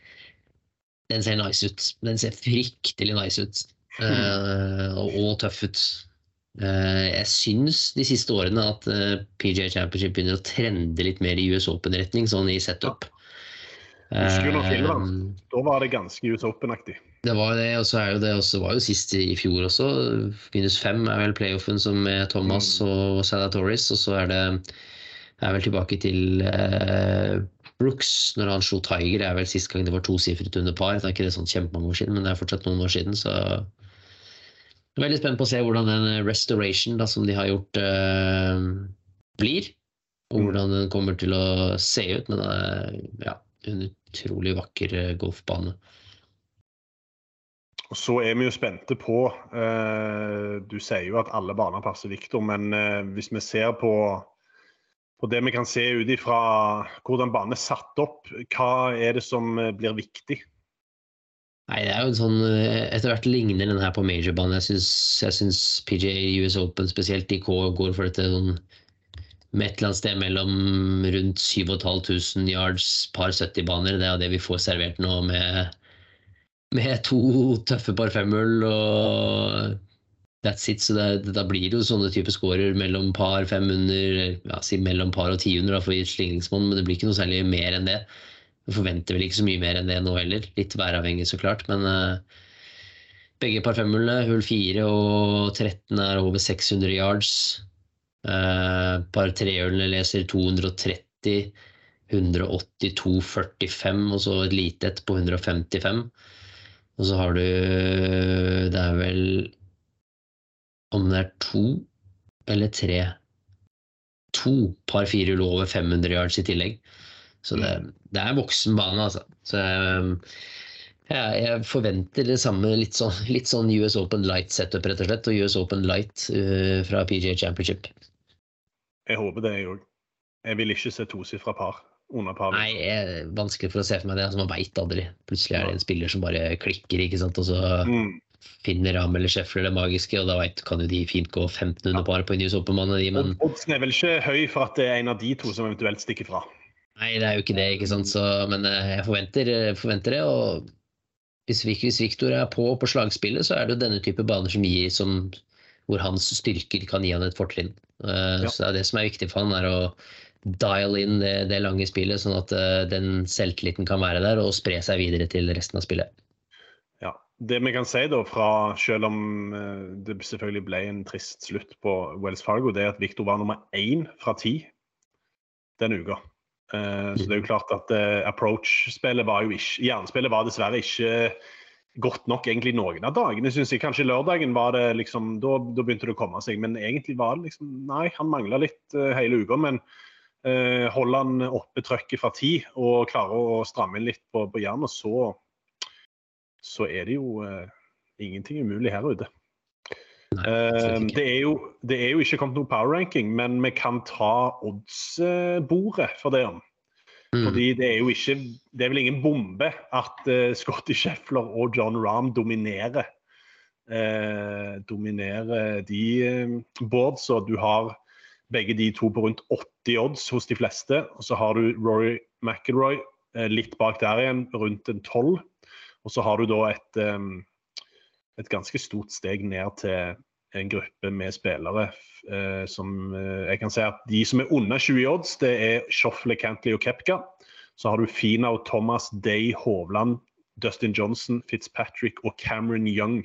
den ser nice ut. Den ser fryktelig nice ut. Uh, og, og tøff ut. Uh, jeg syns de siste årene at uh, PGA Championship begynner å trende litt mer i US Open-retning, sånn i setup. Husker du når Eh, Finland? Da var det ganske US Open-aktig. det var det, og så er jo det også, var jo sist i, i fjor også. Minus fem er vel playoffen som med Thomas og Salatoris, og så er det er vel tilbake til eh, Brooks når han slo Tiger. Det er vel sist gang det var tosifret under par. Det er ikke det sånn kjempemange år siden, men det er fortsatt noen år siden, så jeg er veldig spent på å se hvordan den restoration da, som de har gjort, eh, blir. Og Mm. hvordan den kommer til å se ut. Men det er ja, en utrolig vakker eh, golfbane. Og så er vi jo spente på eh, Du sier jo at alle baner passer Victor, men eh, hvis vi ser på, på det vi kan se ut ifra hvordan banen er satt opp, hva er det som eh, blir viktig? Nei, det er jo sånn eh, Etter hvert ligner den her på majorbanen. Jeg syns, jeg syns PGA US Open spesielt de går for dette sånn med et eller annet sted mellom rundt 7500 yards, par 70-baner. Det er det vi får servert nå med, med to tøffe par femhull og that's it. Så det, da blir det jo sånne type scorer mellom par 500, ja, si mellom par og 10 da, for slingringsmonn, men det blir ikke noe særlig mer enn det. Vi forventer vel ikke så mye mer enn det nå heller. Litt væravhengig, så klart. Men uh, begge par femhullene, hull 4 og 13 er over 600 yards. Uh, par trehullene leser 230, 182, 45 og så et lite et på 155. Og så har du Det er vel Om det er to eller tre To par firehull over 500 yards i tillegg. Så det, det er voksen bane, altså. Så jeg, ja, jeg forventer det samme, litt sånn, litt sånn US Open Light setup, rett og slett. Og US Open Light uh, fra PGA Championship. Jeg håper det, jeg òg. Jeg vil ikke se tosifra par under par. Nei, jeg, vanskelig for å se for meg det. Altså, man veit aldri. Plutselig er det en spiller som bare klikker, ikke sant. Og så Mm. Finner Ram eller Scheffler det magiske, og da vet, kan jo de fint gå 1500 ja. par på en US Open-bane, de, men Oddsen er vel ikke høy for at det er en av de to som eventuelt stikker fra. Nei, det er jo ikke det, ikke sant. Så, men eh, jeg forventer, forventer det. Og hvis, hvis Victor er på på slagspillet, så er det jo denne type baner som gir som, hvor hans styrker kan gi han et fortrinn. Uh, Ja. Så det er det som er viktig for han, er å dial inn det, det lange spillet, sånn at uh, den selvtilliten kan være der og spre seg videre til resten av spillet. Det vi kan si da, fra, selv om eh, det selvfølgelig ble en trist slutt på Wells Fargo, det er at Victor var nummer én fra ti denne uka. Eh, så det er jo klart at eh, approach-spillet var jo ikke Jernspillet var dessverre ikke godt nok egentlig noen av dagene, syns jeg. Kanskje lørdagen var det liksom Da, da begynte det å komme seg. Men egentlig var det liksom Nei, han mangla litt hele uka. Men uh, holder han oppe trøkket fra ti og klarer å stramme inn litt på, på jernet, så, så er det jo uh, ingenting umulig her ute. Absolutt det, er jo, det er jo ikke kommet noe power ranking, men vi kan ta oddsbordet for det. om. Mm. Fordi det er jo ikke Det er vel ingen bombe at uh, Scotty Scheffler og John Rahm dominerer eh, dominerer de uh, boardsa. Du har begge de to på rundt 80 odds hos de fleste. Og så har du Rory McIlroy eh, litt bak der igjen, rundt en 12. Og så har du da et, et ganske stort steg ned til en gruppe med spillere eh, som eh, jeg kan si at De som er under 20 odds, det er Shoffle, Cantley og Kepka. Så har du Fina og Thomas, Day, Hovland, Dustin Johnson, Fitzpatrick og Cameron Young.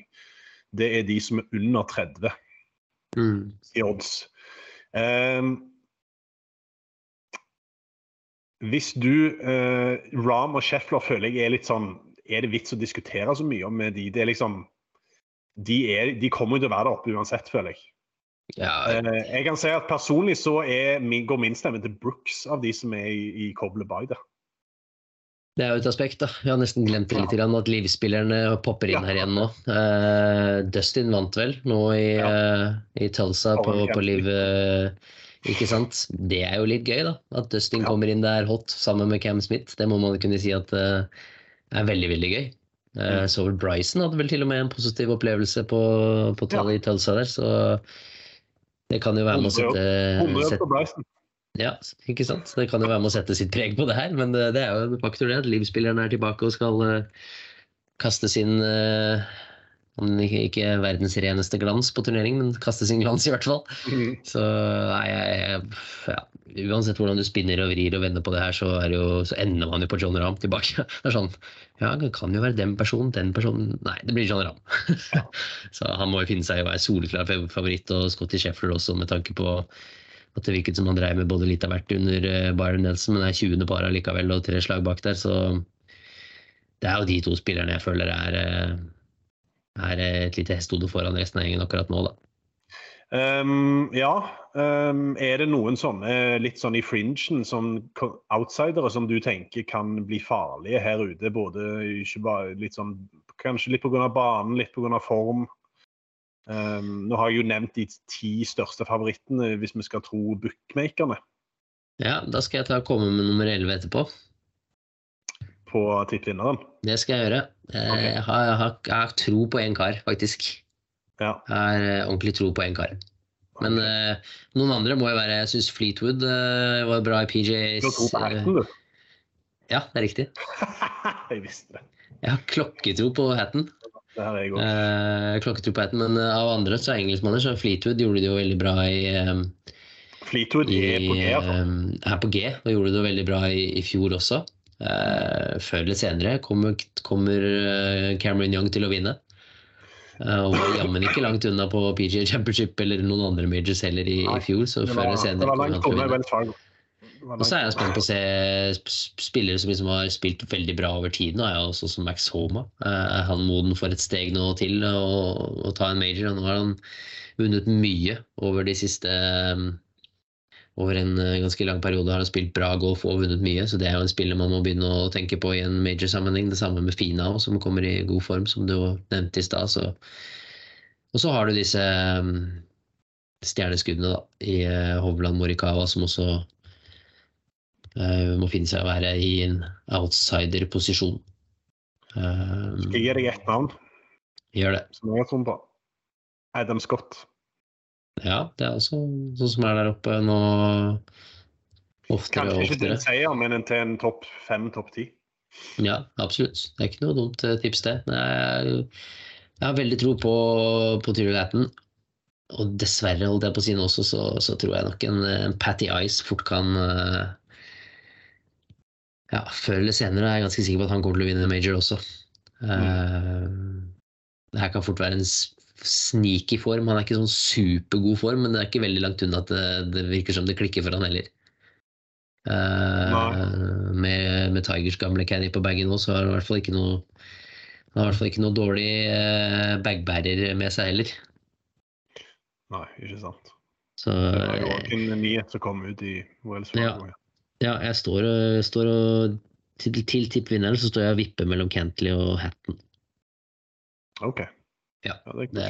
Det er de som er under 30 Mm. i odds. Um, hvis du eh, Ram og Scheffler føler jeg er litt sånn Er det vits å diskutere så mye om de? Det er liksom de, er, de kommer jo til å være der oppe uansett, føler jeg. Ja, Eh, jeg kan si at Personlig så er går min stemme til Brooks av de som er i, i Cobbler Bay. der. Det er jo et aspekt, da. Jeg har nesten glemt det litt, Ja. at livsspillerne popper inn Ja. her igjen nå. Uh, Dustin vant vel nå i, uh, i Tulsa på, på liv... Uh, ikke sant? Det er jo litt gøy, da. At Dustin kommer inn der hot sammen med Cam Smith. Det må man kunne si at eh, er veldig, veldig gøy. Eh, Mm. så vel Bryson hadde vel til og med en positiv opplevelse på, på tallet i Tulsa der, så det kan jo være med å sette, 100 sette ja, ikke sant? Det kan jo være med å sette sitt preg på det her, men det, det er jo en faktor det at livsspilleren er tilbake og skal uh, kaste sin uh, om ikke, ikke verdens reneste glans på turnering, men kaste sin glans i hvert fall. Mm. Så nei, jeg, ja, uansett hvordan du spinner og vrir og vender på det her, så, er jo, så ender man jo på John Rahm tilbake. [LAUGHS] Det er sånn, ja, det kan jo være den personen, den personen Nei, det blir John Rahm. [LAUGHS] så han må jo finne seg i å være soleklar favoritt, og Scotty Sheffler også, med tanke på at det virket som han dreiv med både litt av hvert under eh, Byron Nelson, men er 20. par allikevel og tre slag bak der, så det er jo de to spillerne jeg føler er, eh, er et lite hestehode foran resten av gjengen akkurat nå, da. Um, ja. Um, er det noen sånne litt sånn i fringen, sånn outsidere som du tenker kan bli farlige her ute? Både ikke bare litt sånn Kanskje litt pga. banen, litt pga. form. Um, nå har jeg jo nevnt de ti største favorittene, hvis vi skal tro bookmakerne Ja, da skal jeg ta og komme med nummer 11 etterpå. På tippvinneren. Det skal jeg gjøre. Eh, Jeg, har, jeg, har, jeg har tro på én kar, faktisk. Ja. Jeg har eh, ordentlig tro på én kar. Men eh, noen andre må jo være Jeg syns Fleetwood var bra i PJs. Du har tro på Hatton, du. ja, det er riktig. [LAUGHS] jeg visste det. Jeg har klokketro på Hatton. Det er jeg òg. Klokketro på Hatton, Men av andre så er engelskmanner, så Fleetwood gjorde det jo veldig bra i, um, Fleetwood i er på G, altså. eh, er på G, og gjorde det veldig bra i, i fjor også. Eh, før eller senere kommer, kommer eh, Cameron Young til å vinne. Eh, og var jammen ikke langt unna på PGA Championship eller noen andre majors heller i, i fjor. Så før eller senere kommer han til å vinne. Og så er jeg spent på å se spillere som liksom har spilt veldig bra over tid. Nå er jeg også som Max Homa. Er han moden for et steg nå til å, å ta en major? Nå har han vunnet mye over de siste um, Over en eh, ganske lang periode har han spilt bra golf og vunnet mye, så det er jo en spiller man må begynne å tenke på i en major-sammenheng. Det samme med Fina, som kommer i god form, som du nevnte i stad. så- Og så har du disse um, stjerneskuddene da, i eh, Hovland Morikawa, som også uh, må finne seg å være i en outsider-posisjon. Eh, Skal jeg gi deg ett navn gjør det. som jeg har troen på? Adam Scott. Ja, det er også sånn som er der oppe nå oftere Kanskje og ikke til oftere. en seier, men en til en topp fem, topp ti. Ja, absolutt. Det er ikke noe dumt eh, tips, det. Er- Jeg har veldig tro på, på Tyril Atten. Og dessverre, holdt jeg på å si nå også, så, så tror jeg nok en, en Patty Ice fort kan eh, Ja, før eller senere er jeg ganske sikker på at han kommer til å vinne major også. Eh, det her kan fort være en sneaky form. Han er ikke sånn supergod form, men det er ikke veldig langt unna at det, det virker som det klikker for han heller. Uh, med, med Tigers gamle caddy på bagen nå, så har han i hvert fall ikke noe Han har i hvert fall ikke noe dårlig uh, bagbærer med seg heller. Nei, ikke sant. Så Det var jo ikke en nyhet som kom ut i Wells Ja. Ja. jeg står står og til, til tippvinneren så står jeg og vipper mellom Cantley og Hatton. OK. Ja, det er Det,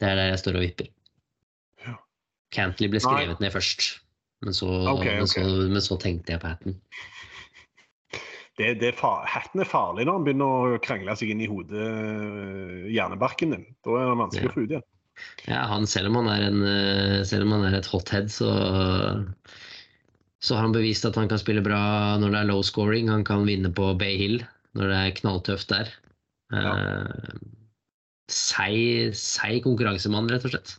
det er der jeg står og vipper. Ja. Cantley ble Nei. skrevet ned først, men så, okay, men, ok. så, men så tenkte jeg på Hatten. Det, det er hatten er farlig når han begynner å krangle seg inn i hodet, øh, hjernebarken din. Da er det vanskelig Ja. å få ut igjen. Ja, han, selv om han er en eh, Selv om han er et hothead, så så har han bevist at han kan spille bra når det er low scoring. Han kan vinne på Bay Hill når det er knalltøft der. Eh, Seig seig konkurransemann, rett og slett.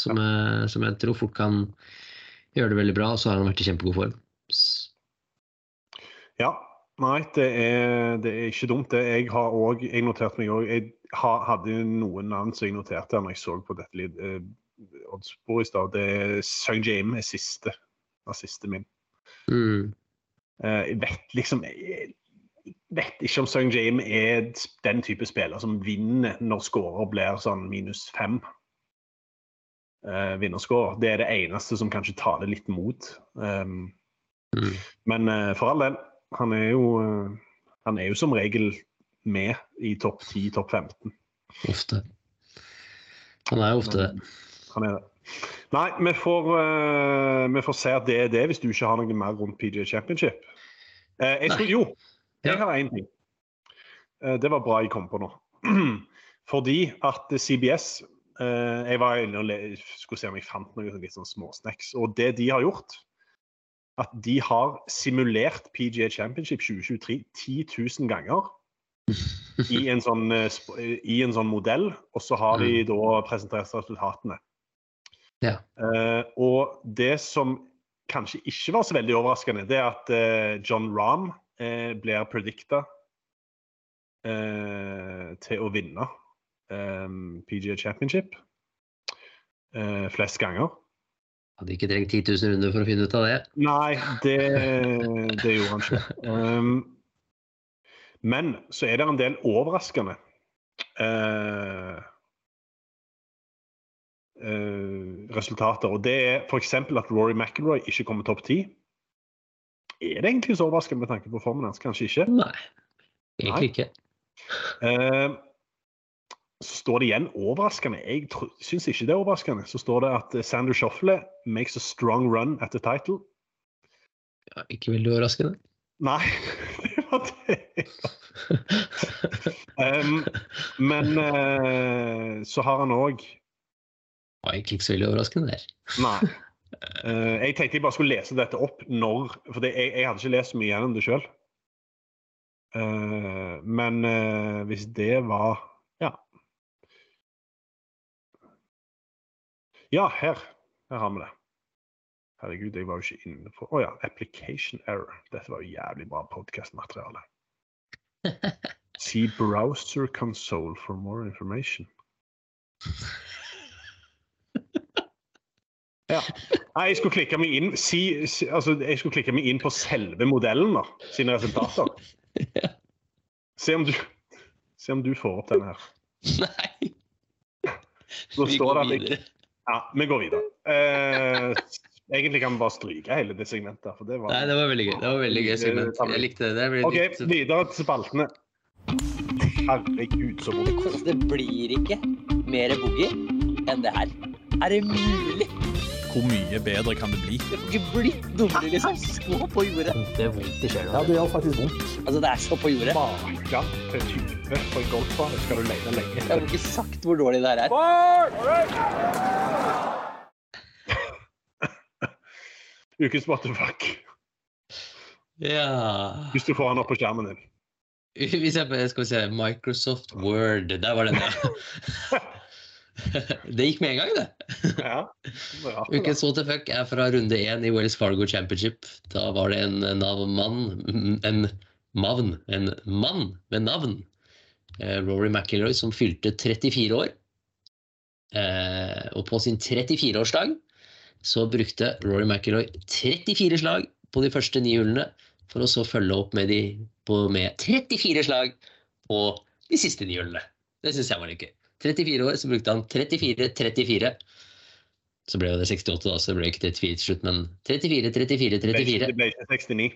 Som, eh, som jeg tror fort kan gjøre det veldig bra, og så har han vært i kjempegod form. Ja, nei, det er, det er ikke dumt. det. Jeg har også, jeg noterte meg òg Jeg hadde noen navn som jeg noterte når jeg så på dette litt, eh, oddsbordet i stad. Det er Sung Jame er siste. var siste min. Mm. Eh, jeg vet liksom Jeg vet ikke om Sung Jame er den type spiller som vinner når scorer blir sånn minus fem. Uh, vinnerscore. Det er det eneste som kanskje taler litt mot. Um, Mm. men uh, for all del, han er jo uh, Han er jo som regel med i topp 10, topp 15. Ofte. Han er jo ofte det. Han er det. Nei, vi får, eh, vi får se at det er det, hvis du ikke har noe mer rundt PGA Championship. Eh, jeg skulle, jo, jeg har én ting. Eh, det var bra jeg kom på nå. [CLEARS THROAT] Fordi at CBS eh, Jeg var inne og le, skulle se om jeg fant noe sånn litt sånn småsnacks. Og det de har gjort, at de har simulert PGA Championship 2023 10 000 ganger i en sånn, eh, i en sånn modell, og så har de da presentert resultatene. Ja. Uh, og det som kanskje ikke var så veldig overraskende, det er at uh, John Rahm eh, blir predikta eh, til å vinne eh, PGA Championship eh, flest ganger. Hadde ikke trengt 10 000 runder for å finne ut av det. Nei, det, det gjorde han ikke. Um, men så er det en del overraskende uh, uh, resultater. Og det er f.eks. at Rory McIlroy ikke kommer topp ti. Er det egentlig så overraskende med tanke på formen hans? Kanskje ikke. Nei, egentlig ikke. Uh, så står det igjen overraskende. Jeg syns ikke det er overraskende. Så står det at eh, Sander Shoffle makes a strong run at the title. Ja, ikke veldig overraskende. Nei, [LAUGHS] det var det. [LAUGHS] Um, men uh, så har han òg Det var egentlig ikke så veldig overraskende der. Nei. Eh, jeg tenkte jeg bare skulle lese dette opp når For det, jeg, jeg hadde ikke lest mye gjennom det sjøl. men uh, hvis det var Ja. Ja, her. Her har vi det. Herregud, jeg var jo ikke inne på Å ja. Application error. Dette var jo jævlig bra podkastmateriale. [LAUGHS] See browser console for more information. Ja. Nei, jeg skulle klikke meg inn si, si, altså, jeg skulle klikke meg inn på selve modellen da, sine resultater. [LAUGHS] Se om du, se om du får opp denne her. Nei, Nå vi står går det videre. ja, vi går videre. Eh, egentlig kan vi bare stryke hele det segmentet. For det var, Nei, det var veldig gøy. Det var veldig gøy segment. Jeg likte det. det ble OK, litt... videre til spaltene. Herregud, så vondt. Det blir ikke mer boogie enn det her. Er det mulig? Hvor mye bedre kan det bli? Det får ikke blitt dummere, liksom. Så på jordet. Ja, det gjør faktisk vondt. Altså, det er så på jordet. Maken til type på en golfbane skal du lete lenge Jeg har ikke sagt hvor dårlig det her er. Ukens what the fuck. Ja Hvis du får den opp på skjermen din. Hvis jeg skal vi se Microsoft Word. Der var den, ja. [LAUGHS] [LAUGHS] Det gikk med en gang, det. Ja. da. Ukens what the fuck er fra runde én i Wells Fargo Championship. Da var det en navnmann En mavn. En mann med navn. Eh, Rory McIlroy som fylte 34 år. Eh, og på sin 34-årsdag så brukte Rory McIlroy 34 slag på de første ni hullene, for å så følge opp med, de, på, med 34 slag på de siste ni hullene. Det syns jeg var litt gøy. 34 år, så brukte han 34-34. Så ble jo det 68, da, så det ble ikke 34 til slutt, men 34, 34, Det ble ikke- 34. Det ble ikke 69.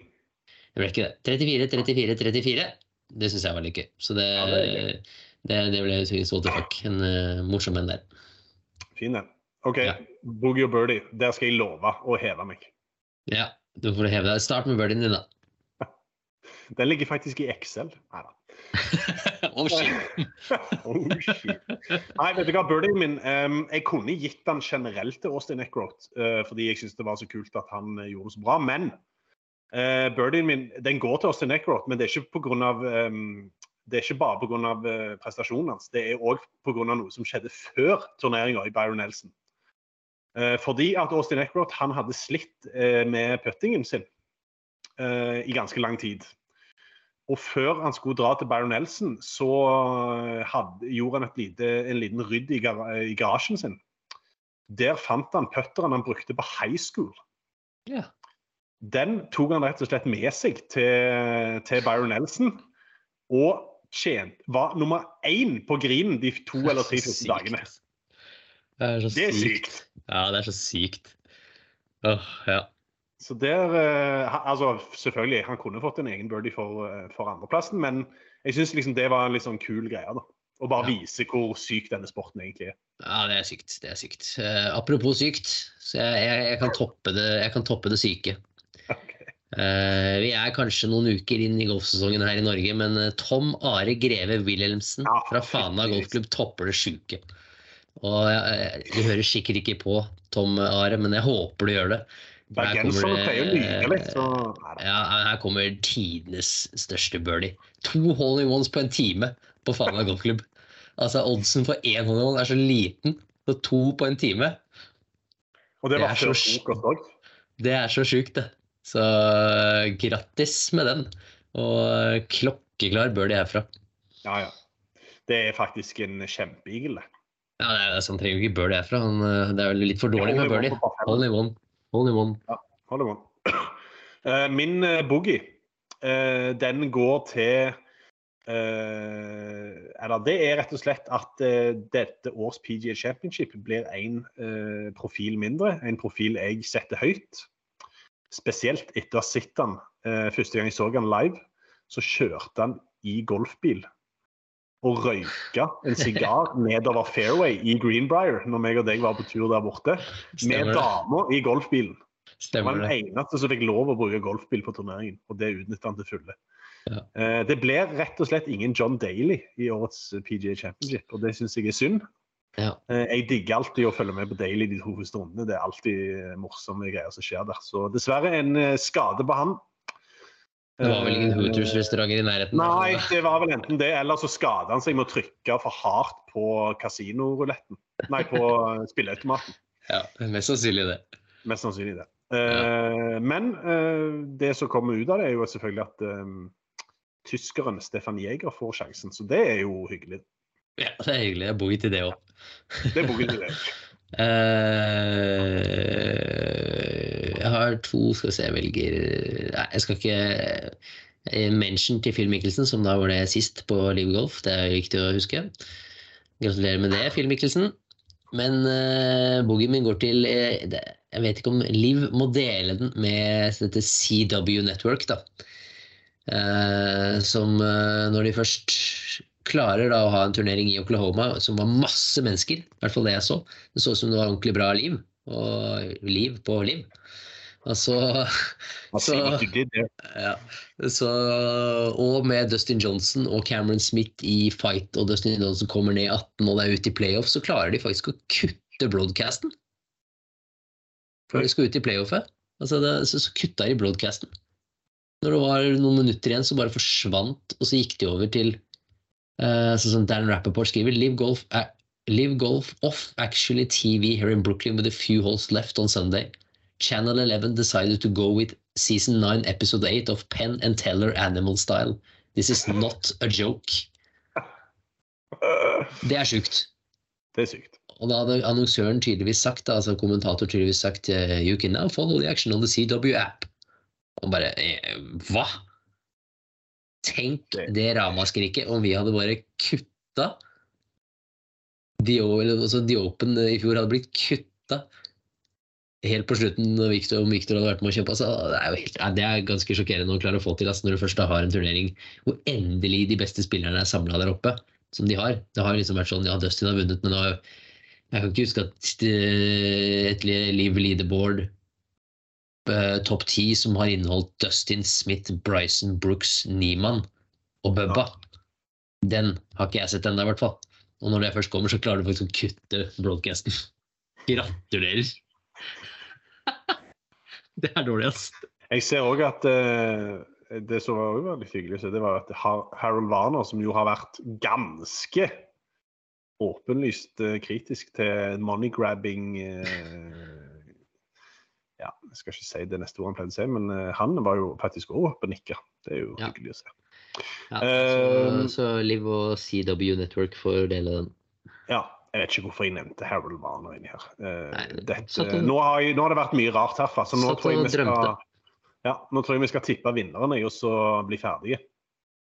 Det ble ikke det. 34, 34, 34. Det syns jeg var litt gøy. Så det, Ja, det det, det ble what the fuck. En uh, morsom en der. Fin den. OK, Ja. Boogie og Birdie. Der skal jeg love å heve meg. Ja, du får heve deg. Start med birdien din, da. Den ligger faktisk i Excel. Nei da. [LAUGHS] oh, shit. [LAUGHS] oh, shit. Nei, vet du hva, birdien min um, Jeg kunne gitt den generelt til Austin Eckroth, uh, fordi jeg syns det var så kult at han uh, gjorde det så bra. Men uh, birdien min den går til Austin Eckroth, men det er ikke på grunn av um, det er ikke bare pga. Uh, prestasjonen hans, det er òg pga. noe som skjedde før turneringa i Byron Nelson. Eh, fordi at Austin Eckroth han hadde slitt eh, med puttingen sin eh, i ganske lang tid. Og før han skulle dra til Byron Nelson, så eh, hadde, gjorde han et lite, en liten rydd i, gar i garasjen sin. Der fant han putteren han brukte på high school. Ja. Den tok han rett og slett med seg til, til Byron Nelson. Og tjent, var nummer én på grinen de to eller tre første dagene. Det er så Det er sykt. sykt. Ja, det er så sykt. Åh, ja. Så der eh, Altså, selvfølgelig, han kunne fått en egen birdie for, eh, for andreplassen, men jeg syns liksom det var en litt sånn kul greie, da. Å bare Ja. vise hvor syk denne sporten egentlig er. ja, det er sykt. Det er sykt. Uh, apropos sykt, så jeg, jeg, jeg, kan toppe det, jeg kan toppe det syke. [LAUGHS] Eh, vi er kanskje noen uker inn i golfsesongen her i Norge, men Tom Are Greve Wilhelmsen Ja, fra Fana golfklubb topper det sjuke. Og eh, Du hører sikkert ikke på Tom Are, men jeg håper du gjør det. Bergenserne pleier å lyve litt, så. Ja, her kommer tidenes største birdie. To hole in ones på en time på Fana golfklubb. Altså, Oddsen for én hole in one er så liten, så to på en time, Og det det var før frokost òg. det er så sjukt, det. Så grattis med den. Og eh, klokkeklar birdie herfra. Ja, ja. Det er faktisk en kjempeeagle. det. Ja, det er, han trenger jo ikke birdie herfra. Han, eh, det er vel litt for dårlig med birdie. in one Hole in one. Hole in one. [CLEARS THROAT] Eh, Min eh, boogie, uh, den går til Uh, Eller det er rett og slett at uh, dette års PGA Championship blir en uh, profil mindre. En profil jeg setter høyt. Spesielt etter å ha sett han første gang jeg så han live, så kjørte han i golfbil og røyka en sigar nedover fairway i Greenbrier når meg og deg var på tur der borte, med Stemmer med dama i golfbilen. Han var Stemmer den eneste som fikk lov å bruke golfbil på turneringen, og det utnyttet han til fulle. Ja. Eh, Det ble rett og slett ingen John Daly i årets PGA Championship, og det syns jeg er synd. Ja. Eh, Jeg digger alltid å følge med på Daly de to første rundene. Det er alltid morsomme greier som skjer der. Så dessverre en eh, skade på han. Det var vel ingen Eh, Hooters-restauranter i nærheten? Nei, det var vel enten det, eller så skadet han seg med å trykke for hardt på kasinoruletten. Nei, på eh, [LAUGHS] spilleautomaten. Ja, mest sannsynlig det. Mest sannsynlig det. Ja. men eh, det som kommer ut av det, er jo selvfølgelig at eh, tyskeren Stefan Jæger får sjansen. Så det er jo hyggelig. Ja, det er hyggelig. Jeg bor til det òg. Det er boken til det. [LAUGHS] Eh, jeg har to Skal vi se, jeg velger Nei, jeg skal ikke eh, Mention til Phil Michelsen, som da var det sist på Live Golf. Det er viktig å huske. Gratulerer med det, Phil Michelsen. Men uh, boogien min går til uh, Jeg vet ikke om Liv må dele den med dette CW Network, da. Uh, som uh, når de først klarer da å ha en turnering i Oklahoma som var masse mennesker, i hvert fall det jeg så. Det så ut som det var ordentlig bra liv. Og liv på liv. Og [LAUGHS] så, ja, så, og med Dustin Johnson og Cameron Smith i fight, og Dustin Johnson kommer ned i 18 og det er ute i playoff, så klarer de faktisk å kutte broadcasten. Før de skal ut i playoffet. Altså det, så, så kutta de broadcasten. Når det var noen minutter igjen, så bare forsvant, og så gikk de over til uh, sånn som Dan Rappaport skriver, Live Golf, uh, Live Golf off actually TV here in Brooklyn with a few holes left on Sunday. Channel 11 decided to go with season 9 episode 8 of Penn and Teller Animal Style. This is not a joke. Det er sjukt. Det er sykt. Og da hadde annonsøren tydeligvis sagt, altså kommentator tydeligvis sagt eh, You can now follow the action on the CW app. Og bare eh, Hva? Tenk Det- ramaskriket om vi hadde bare kutta The, eller, altså, de Open i fjor hadde blitt kutta helt på slutten når Victor, om Victor hadde vært med å kjøpe. så det, er jo helt, det er ganske sjokkerende å klare å få til altså, når du først har en turnering hvor endelig de beste spillerne er samla der oppe. Som de har. Det har liksom vært sånn, ja, Dustin har vunnet, men nå, jeg kan ikke huske at eh, et liv leaderboard eh, topp ti som har inneholdt Dustin Smith, Bryson Brooks, Niemann og Bubba. Den har ikke jeg sett ennå, i hvert fall. Og når det først kommer, så klarer du faktisk å kutte broadcasten. [LAUGHS] Gratulerer. [LAUGHS] det er dårlig. Jeg ser òg at uh, det som var veldig hyggelig, det var at Harold Warner, som jo har vært ganske åpenlyst uh, kritisk til money-grabbing uh, Ja, jeg skal ikke si det neste ordet han pleide å si, men eh, han var jo faktisk òg oppe og nikka. Det er jo Ja. hyggelig å se. Ja, så, så, så Liv og CW Network får dele den. Ja, jeg vet ikke hvorfor jeg nevnte Harold Warner inni her. Eh, Nei, dette, og- nå, har jeg, nå har det vært mye rart herfra, så nå tror, jeg vi skal, ja, nå tror jeg vi skal tippe vinnerne og så bli ferdige.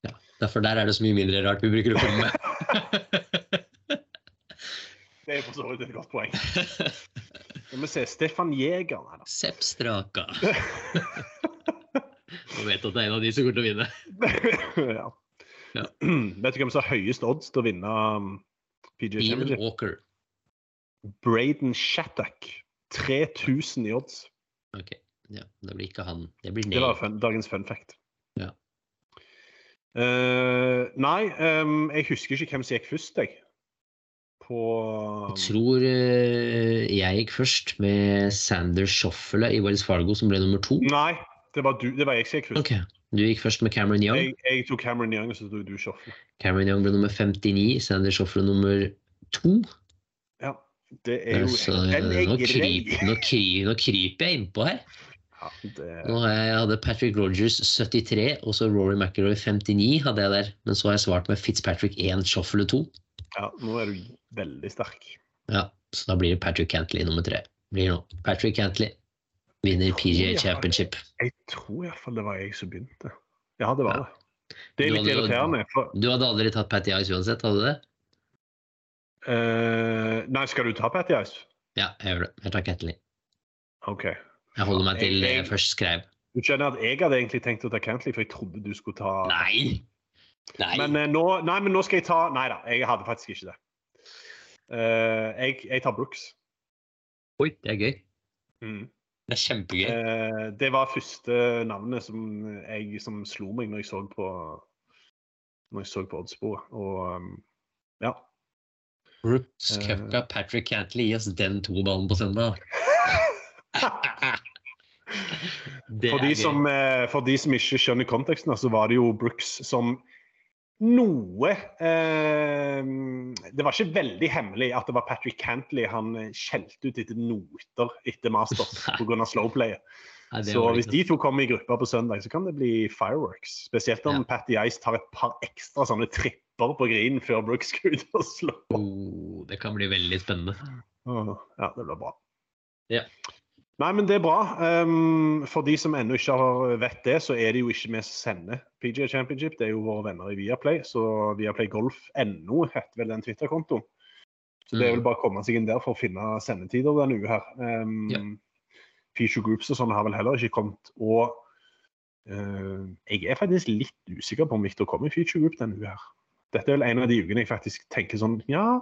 Ja, derfor der er det så mye mindre rart vi bruker å komme med. [LAUGHS] Det er for så vidt et godt poeng. [LAUGHS] Skal vi se, Stefan Jæger her, da. Sepp Straka. Og [LAUGHS] vet at det er en av de som kommer til å vinne. ja. Ja. [CLEARS THROAT] Vet du hvem som har høyest odds til å vinne um, PGA Championship? Walker. Braden Shattuck. 3000 i odds. Ok, ja, det blir ikke han. Det blir Det var fun, dagens fun fact. Ja. Uh, nei, um, jeg husker ikke hvem som gikk først, jeg. På Jeg tror uh, jeg gikk først med Sander Schoffele i Wells Fargo, som ble nummer to. Nei, det var, du, det var jeg som gikk først. Ok, Du gikk først med Cameron Young. Jeg, jeg tok Cameron Young, og så tok du Shoffle. Cameron Young ble nummer 59, Sander Shoffle nummer to. Ja, det er jo Så, en nå, grei- kryp, nå, kry, nå kryper jeg innpå her. Ja, det, Nå jeg hadde Patrick Rogers 73, og så Rory McIlroy 59 hadde jeg der. Men så har jeg svart med Fitzpatrick 1, Shoffle 2. ja, nå er du veldig sterk. Ja, så da blir det Patrick Cantley nummer tre. Blir nå. Patrick Cantley vinner PGA Championship. Jeg tror iallfall det var jeg som begynte. Ja, det var Ja. det. Det er litt irriterende. For, Du hadde aldri tatt Patty Ice uansett, hadde du det? Uh, nei, skal du ta Patty Ice? Ja, jeg gjør det. Jeg tar Ketley. OK. Jeg holder meg til det Jeg- jeg først skrev. Du skjønner at jeg hadde egentlig tenkt å ta Cantley, for jeg trodde du skulle ta Nei! Nei! Men, eh, nå, nei, men nå skal jeg ta Nei da, jeg hadde faktisk ikke det. Uh, jeg, jeg tar Brooks. Oi, det er gøy. Mm. Det er kjempegøy. Eh, det var første navnet som, jeg, som slo meg når jeg så på når jeg så på oddsbordet. Og um, ja. Brooks, eh, Patrick Cantley, gi oss den to ballen på søndag. [LAUGHS] For de, som, eh, for de som ikke skjønner konteksten, så var det jo Brooks som noe eh, Det var ikke veldig hemmelig at det var Patrick Cantley han skjelte ut etter noter etter Masters [LAUGHS] pga. slowplayet. Nei, Så hvis de to kommer i grupper på søndag, så kan det bli fireworks. Spesielt om Ja. Patty Ice tar et par ekstra sånne tripper på green før Brooks går ut og slå. oh, Det kan bli veldig spennende. Åh, Ja, det blir bra. Ja. Nei, men det er bra. Um, for de som ennå ikke har vet det, så er det jo ikke vi som sender PGA Championship. Det er jo våre venner i Viaplay. Så Viaplay Golf.no heter vel den Twitter-kontoen. Så det er Mm. vel bare å komme seg inn der for å finne sendetider denne uka her. Um, yeah. Feature groups og sånn har vel heller ikke kommet. Og uh, jeg er faktisk litt usikker på om Victor kommer i feature group denne uka her. Dette er vel en av de ukene jeg faktisk tenker sånn Ja,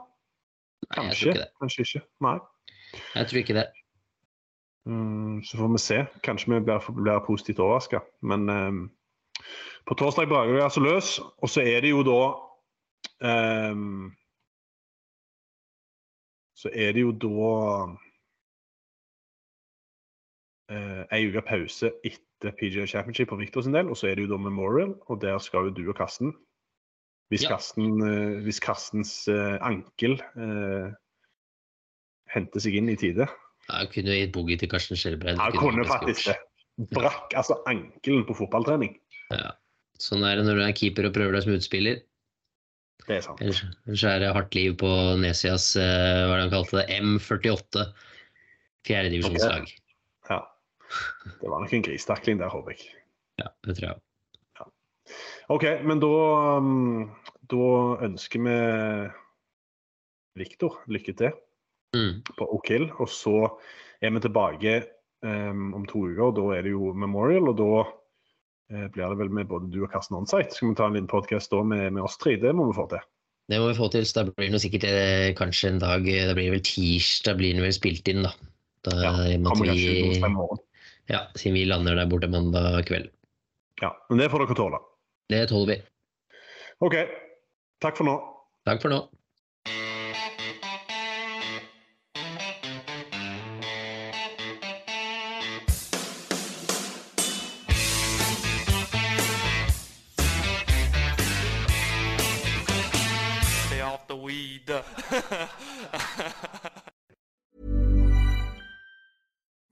kanskje. Nei. Kanskje ikke. Nei. Jeg tror ikke det. Mm, så får vi se. Kanskje vi blir, blir positivt overraska. Men ehm, på torsdag braker vi altså løs, og så er det jo da ehm, Så er det jo da uh, ei uke pause etter PGA Championship på Victor sin del, og så er det jo da Memorial, og der skal jo du og Karsten Hvis, Ja. Karsten, eh, hvis Karstens eh, ankel eh, henter seg inn i tide Jeg kunne gitt boogie til Karsten Skjelbreid. han kunne faktisk det. Brakk altså ankelen på fotballtrening. Ja. Sånn er det når du er keeper og prøver deg som utspiller. Det er sant. Ellers er det hardt liv på Nesias eh, hva er det han kalte det, M48. Fjerdedivisjonslag. Ja. Det var nok en gristakling der, håper jeg. Ja, det tror jeg. OK, men da, um, da ønsker vi Viktor lykke til Mm. på Hill Og så er vi tilbake um, om to uker. Da er det jo Memorial, og da uh, blir det vel med både du og Karsten Onsite. Skal vi ta en liten podkast da med, med oss tre? Det må vi få til. Det må vi få til, så da blir det sikkert eh, kanskje en dag eh, Da blir det vel tirsdag blir den vel spilt inn, da. da Ja, og ut vi, ja, siden vi lander der borte mandag kveld. Ja, men det får dere tåle. Det tåler vi. OK. Takk for nå. Takk for nå.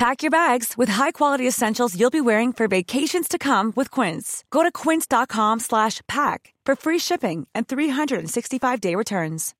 Pack your bags with high-quality essentials you'll be wearing for vacations to come with Quince. Go to quince.com slash pack for free shipping and 365-day returns.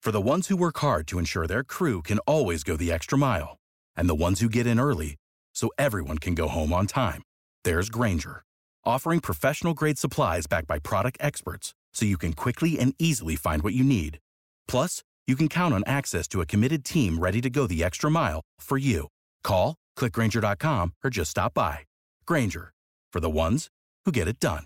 For the ones who work hard to ensure their crew can always go the extra mile, and the ones who get in early so everyone can go home on time, there's Granger, offering professional grade supplies backed by product experts so you can quickly and easily find what you need. Plus, you can count on access to a committed team ready to go the extra mile for you. Call, clickgranger.com, or just stop by. Granger, for the ones who get it done.